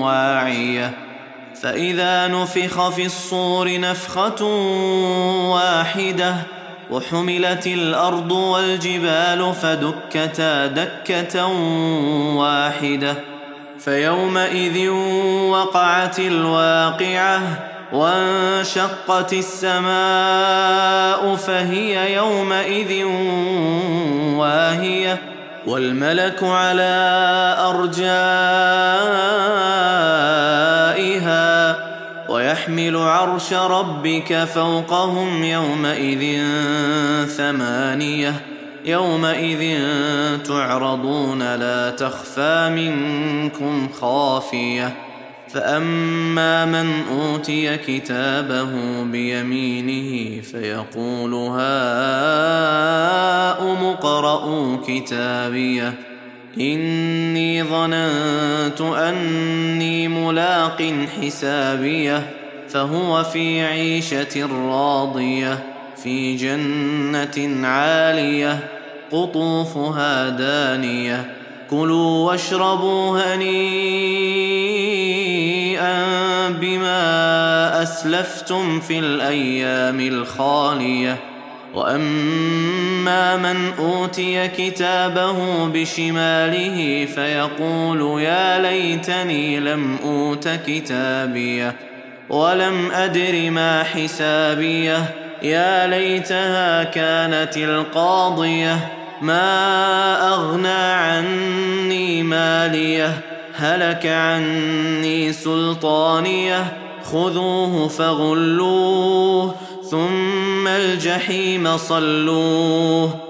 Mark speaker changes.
Speaker 1: واعية. فإذا نفخ في الصور نفخة واحدة وحملت الأرض والجبال فدكتا دكة واحدة. فيومئذ وقعت الواقعة وانشقت السماء فهي يومئذ واهية. والملك على ارجائها ويحمل عرش ربك فوقهم يومئذ ثمانية يومئذ تعرضون لا تخفى منكم خافية فأما من أوتي كتابه بيمينه فيقول هاؤم اقرءوا كتابيه إني ظننت أني ملاق حسابيه فهو في عيشة راضية في جنة عالية قطوفها دانية. كلوا واشربوا هنيئا بما أسلفتم في الأيام الخالية. وأما من أوتي كتابه بشماله فيقول يا ليتني لم أوت كتابيه. ولم أدر ما حسابيه. يا ليتها كانت القاضية. ما أغنى عني ماليه. هلك عني سلطانيه. خذوه فغلوه. ثم الجحيم صلوه.